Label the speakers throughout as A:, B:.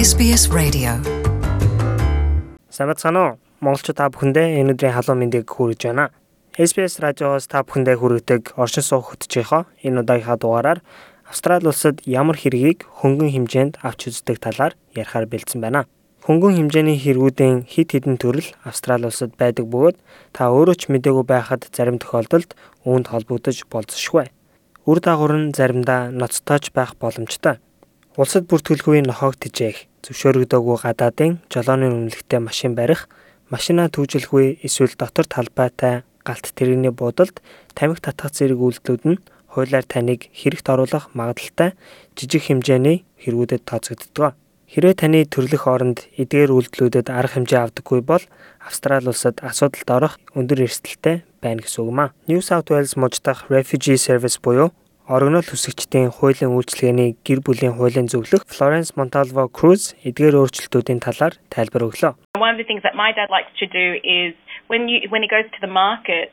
A: SBS Radio.
B: Самбацгаано монголчууд та бүхэндээ энэ өдрийн халуун мэндийг хүргэж байна. SBS радиоос та бүхэндээ хүргэдэг оршин суух хөтжийнхөө энэ удаагийнхаа дугаараар Австрали улсад ямар хэргийг хөнгөн хэмжээнд авч үздэг талаар ярихаар бэлдсэн байна. Хөнгөн хэмжээний хэрэгүүдийн хид хідэн төрөл Австрали улсад байдаг бөгөөд та өөрөө ч мэдээгүй байхад зарим тохиолдолд үүнд холбогдож болзошгүй. Үр дагавар нь заримдаа ноцтойч байх боломжтой. Улсад бүртгүүлгүй нохоог тижээх, зөвшөөрөгдөөгүй гадаадын жолооны үнэлгээтэй машин барих, машинаа түүжилгүй эсвэл дотор талбайтай галт тэрэгний буудалд тамхи татах зэрэг үйлдэлүүд нь хуулиар таныг хэрэгт оруулах магадлалтай жижиг хэмжээний хэрэгүүдэд тооцогддог. Хэрвээ таны төрлөх оронд эдгээр үйлдэлүүдэд арга хэмжээ авдаггүй бол Австрали улсад асуудалд орох өндөр эрсдэлтэй байна гэсэн үг маа. New South Wales мужидах Refugee Service буюу орогнол хүсэгчдийн хуулийн үйлчилгээний гэр бүлийн хуулийн зөвлөх Florence Montalvo Cruz эдгээр өөрчлөлтүүдийн талаар тайлбар өглөө.
C: One of the things that my dad likes to do is when you when he goes to the market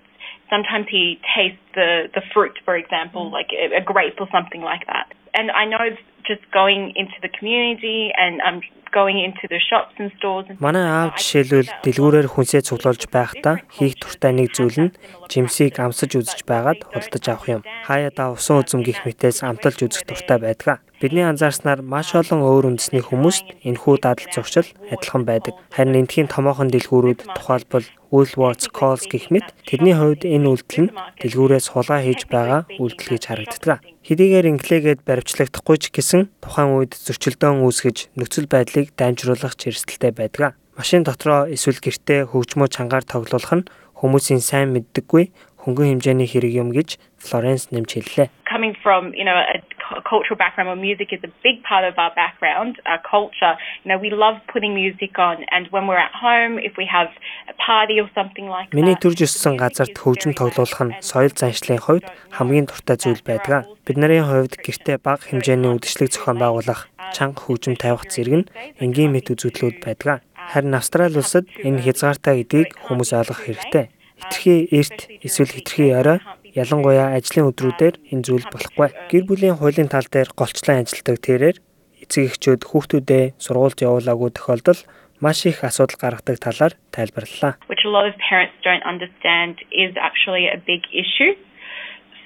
C: sometimes he tastes the the fruit for example like a grape or something like that. And I know just going into the community and um going into the shops and stores and
B: Манай аав жишээлбэл дэлгүүрээр хүнсээ цуглуулж байхдаа хийх туртай нэг зүйл нь жимсийг амсаж үзэж байгаад худалдаж авах юм. Хаяада усан үзэм гих мэтээс амталж үзэх туртай байдаг. Бидний анзаарснаар маш олон өөр үндэсний хүмүүст энэхүү дадал зуршил адилхан байдаг. Харин эндхийн томоохон дэлгүүрүүд тухайлбал Woolworths, Coles гэх мэт тэдний хувьд энэ үйлдэл нь дэлгүүрээс хулгай хийж байгаа үйлдэл гэж харагддаг. Хэдийгээр инглигээд баримтлагдахгүй ч гэсэн тухайн үед зөрчилдөөн үүсгэж нөхцөл байдлыг дамжруулах чирсэлтэй байдаг. Машин дотроо эсвэл гэртээ хөгжмөө чангаар тоглуулах нь хүмүүсийн сайн мэддэггүй хөнгөн хэмжээний хэрэг юм гэж Флоренс нэмж хэллээ.
C: Coming from, you know, a cultural background where music is a big part of our background, our culture, you know, we love putting music on and when we're at home, if we have a party or something like that.
B: Миний төрж өссөн газарт хөгжим тоглуулах нь соёл заншлын хувьд хамгийн дуртай зүйл байдаг. Бид нарын хувьд гэртээ бага хэмжээний үдшилэг зохион байгуулах, чанга хөгжим тавих зэрэг нь энгийн мэт үзэгдлүүд байдаг. Харин Австрали улсад энэ хязгаартай гэдгийг хүмүүс ойлгох хэрэгтэй. Хитрхи эрт эсвэл хитрхи орой ялангуяа ажлын өдрүүдээр энэ зүйл болохгүй. Гэр бүлийн хуулийн тал дээр голчлон ажилладаг тэрээр эцэг эхчүүд хүүхдүүдээ сургуульд явуулаагүй тохиолдол маш их асуудал гаргадаг талаар тайлбарлалаа.
C: Which a lot of parents don't understand is actually a big issue.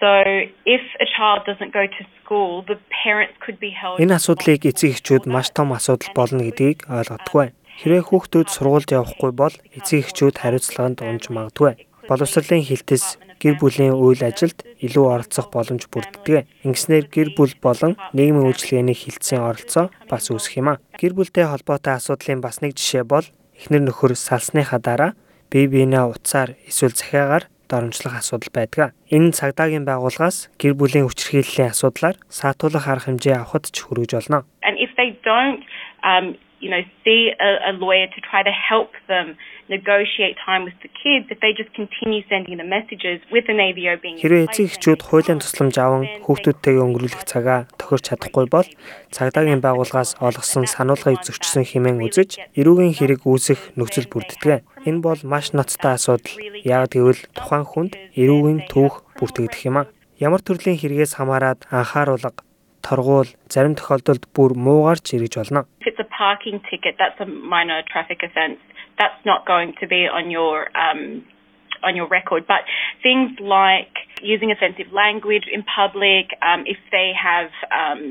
C: So if a child doesn't go to school, the parents could be held
B: Энэ асуудлыг эцэг эхчүүд маш том асуудал болно гэдгийг ойлгодоггүй. Хэрвээ хүүхдүүд сургуульд явахгүй бол эцэг эхчүүд хариуцлаганд унж магадгүй. Боловсролын хилтэс гэр бүлийн үйл ажилд илүү оролцох боломж бүрддэг. Ингэснээр гэр бүл болон нийгмийн үйлчлэгээний хилцээний оролцоо бас үүсэх юм а. Гэр бүлтэй холбоотой асуудлын бас нэг жишээ бол эхнэр нөхөр салсныхаа дараа бие биенээ утсаар эсвэл захиагаар доромжлох асуудал байдаг. Энэ цагдаагийн байгууллагаас гэр бүлийн хүчирхийллийн асуудлаар саатуулах арга хэмжээ авахд ч хүрэж болно.
C: and if they don't um you know see a, a lawyer to try to help them negotiate time with the kids if they just continue sending the messages with an AVO being in
B: Хэрвээ эцэг эхчүүд хуулийн тусламж аван хүүхдүүдтэйгээ өнгөрүүлэх цагаа тохирч чадахгүй бол цагдаагийн байгууллагаас олгосон сануулгыг зөрчсөн хэмээн үзэж эрүүгийн хэрэг үүсэх нөхцөл бүрддэг. Энэ бол маш ноцтой асуудал. Яг гэвэл тухайн хүнд эрүүгийн түүх бүртгэгдэх юм а. Ямар төрлийн хэрэгээс хамаарат анхааруулга торгуул зарим тохиолдолд бүр муугарч эргэж болно.
C: it's a parking ticket that's a minor traffic offence. That's not going to be on your um on your record. But things like using offensive language in public um if they have um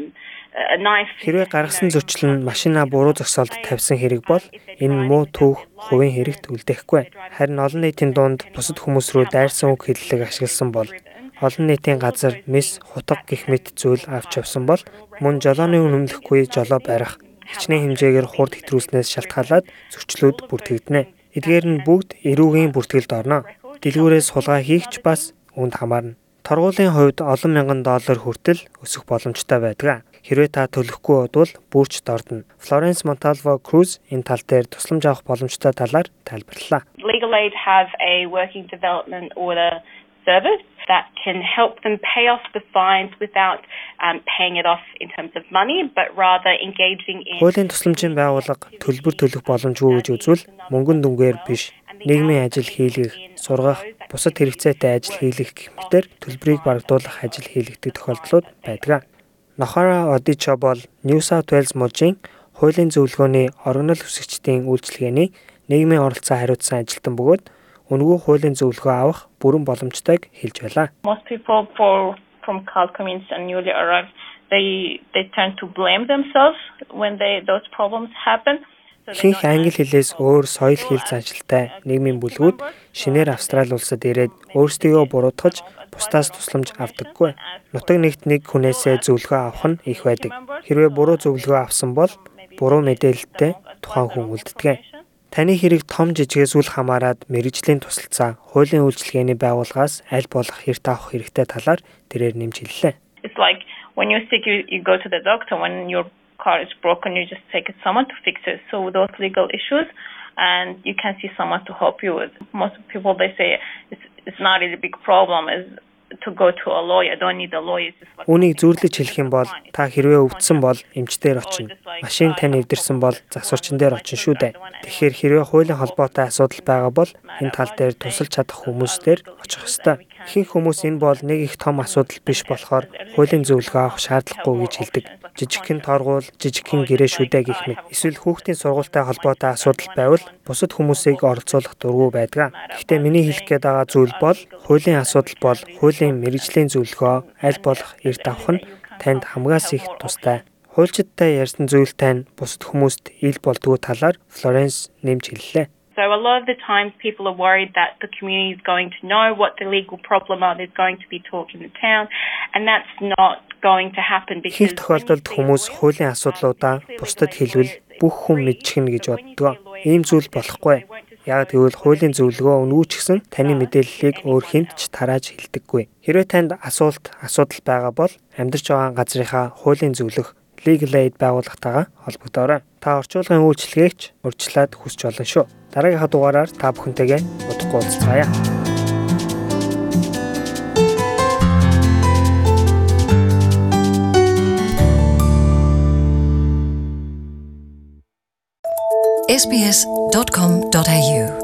C: a knife
B: Хэрвээ гаргасан зөрчил нь машина буруу зогсоолд тавьсан хэрэг бол энэ муу түүх хувийн хэрэгт үлдээхгүй. Харин олон нийтийн дунд бусад хүмүүс рүү дайрсан үг хэллэг ашигласан бол олон нийтийн газар мис хутга гих мэт зүйл авч явсан бол мөн жолооны үнэмлэхгүй жолоо барих хичнээн хэмжээгээр хурд хэтрүүлснээс шалтгаалаад зөрчлүүд бүртгэгдэнэ. Эдгээр нь бүгд эрүүгийн бүртгэлд орно. Дэлгүүрээс хулгай хийгч бас үүнд хамаарна. Торгуулийн хувьд олон мянган доллар хүртэл өсөх боломжтой байдаг. Хэрвээ та төлөхгүй бодвол бүрч дордно. Florence Montalvo Cruz энэ тал дээр тусламж авах боломжтой талаар тайлбарллаа.
C: Legal Aid have a working development order service that can help them pay off the fines without um, paying it off in terms of money, but rather engaging in
B: Хуулийн тусламжийн байгууллага төлбөр төлөх боломжгүй гэж үзвэл мөнгөн дүнгээр биш нийгмийн ажил хийлгэх, сургах, бусад хэрэгцээтэй ажил хийлгэх гэх мэтээр төлбөрийг барагдуулах ажил хийлгдэг тохиолдлууд байдаг. Нохора Одичо бол New South Wales мужийн хуулийн зөвлөгөөний орогнол хүсэгчдийн үйлчилгээний нийгмийн оролцоо хариуцсан ажилтан бөгөөд үнэгүй хуулийн зөвлөгөө авах бүрэн боломжтойг хэлж байлаа.
A: Most people for from CAL communities and newly arrived they they tend to blame themselves when they those problems happen.
B: Ихэнх англи хэлээс өөр соёл хэл заншилтай нийгмийн бүлгүүд шинээр Австрали улсад ирээд өөрсдийгөө буруутгаж бусдаас тусламж авдаггүй. Нутаг нэгт нэг хүнээсээ зөвлөгөө авах нь их байдаг. Хэрвээ буруу зөвлөгөө авсан бол буруу мэдээлэлтэй тухайн хүн үлддэг. Таны хэрэг том жижигээс үл хамааран мэрэгжлийн тусалцаа, хуулийн үйлчилгээний байгууллагаас аль болох эрт авах хэрэгтэй талаар тэрээр нэмж хэллээ.
A: It's like when you're sick you, you go to the doctor when your car is broken you just take it someone to fix it. So those legal issues and you can see someone to help you with. Most people they say it's it's not really a big problem. It's
B: Үүнийг зүйрлэж хэлэх юм бол та хэрвээ өвдсөн бол эмчдэр очино. Машин тань эвдэрсэн бол засварчин дээр очино шүү дээ. Тэгэхээр хэрвээ хуулийн холбоотой асуудал байгаа бол энэ тал дээр тусалж чадах хүмүүстээр очих ёстой. Ихэнх хүмүүс энэ бол нэг их том асуудал биш болохоор хуулийн зөвлөгөө авах шаардлагагүй гэж хэлдэг. Жижигхэн торгуул, жижигхэн гэрээ шүдэ гэх мэт. Эсвэл хүүхдийн сургуультай холбоотой асуудал байвал бусад хүмүүсийг оролцуулах дургүй байдаг. Гэхдээ миний хэлэх гээд байгаа зүйл бол хуулийн асуудал бол хуулийн мэрэгжлийн зөвлөгөө аль болох эрт авах нь танд хамгаас их тустай. Хуульчдтай ярьсан зүйл тань бусад хүмүүст ил болдгоо талаар Флоренс нэмж хэллээ.
C: So a lot of the times people are worried that the community is going to know what the legal problem are. There's going to be talk in the town and that's not going to happen because
B: Ихэнх тохиолдолд хүмүүс хуулийн асуудлуудаа бусдад хэлвэл бүх хүн мэдчихнэ гэж боддог. Ийм зүйл болохгүй. Яг тэгвэл хуулийн зөвлөгөө өнгөө ч гэсэн таны мэдээллийг өөр хүнд ч тарааж хэлдэггүй. Хэрвээ танд асуулт асуудал байгаа бол амьдарч байгаа газрынхаа хуулийн зөвлөх Legal Aid байгууллагатайгаа холбогдоорой. Та орчуулгын үйлчилгээгч урьдчилаад хүсч болно шүү. Дараагийнхаа дугаараар та бүхэнтэйгээ удахгүй уулзцаая.
D: sbs.com.au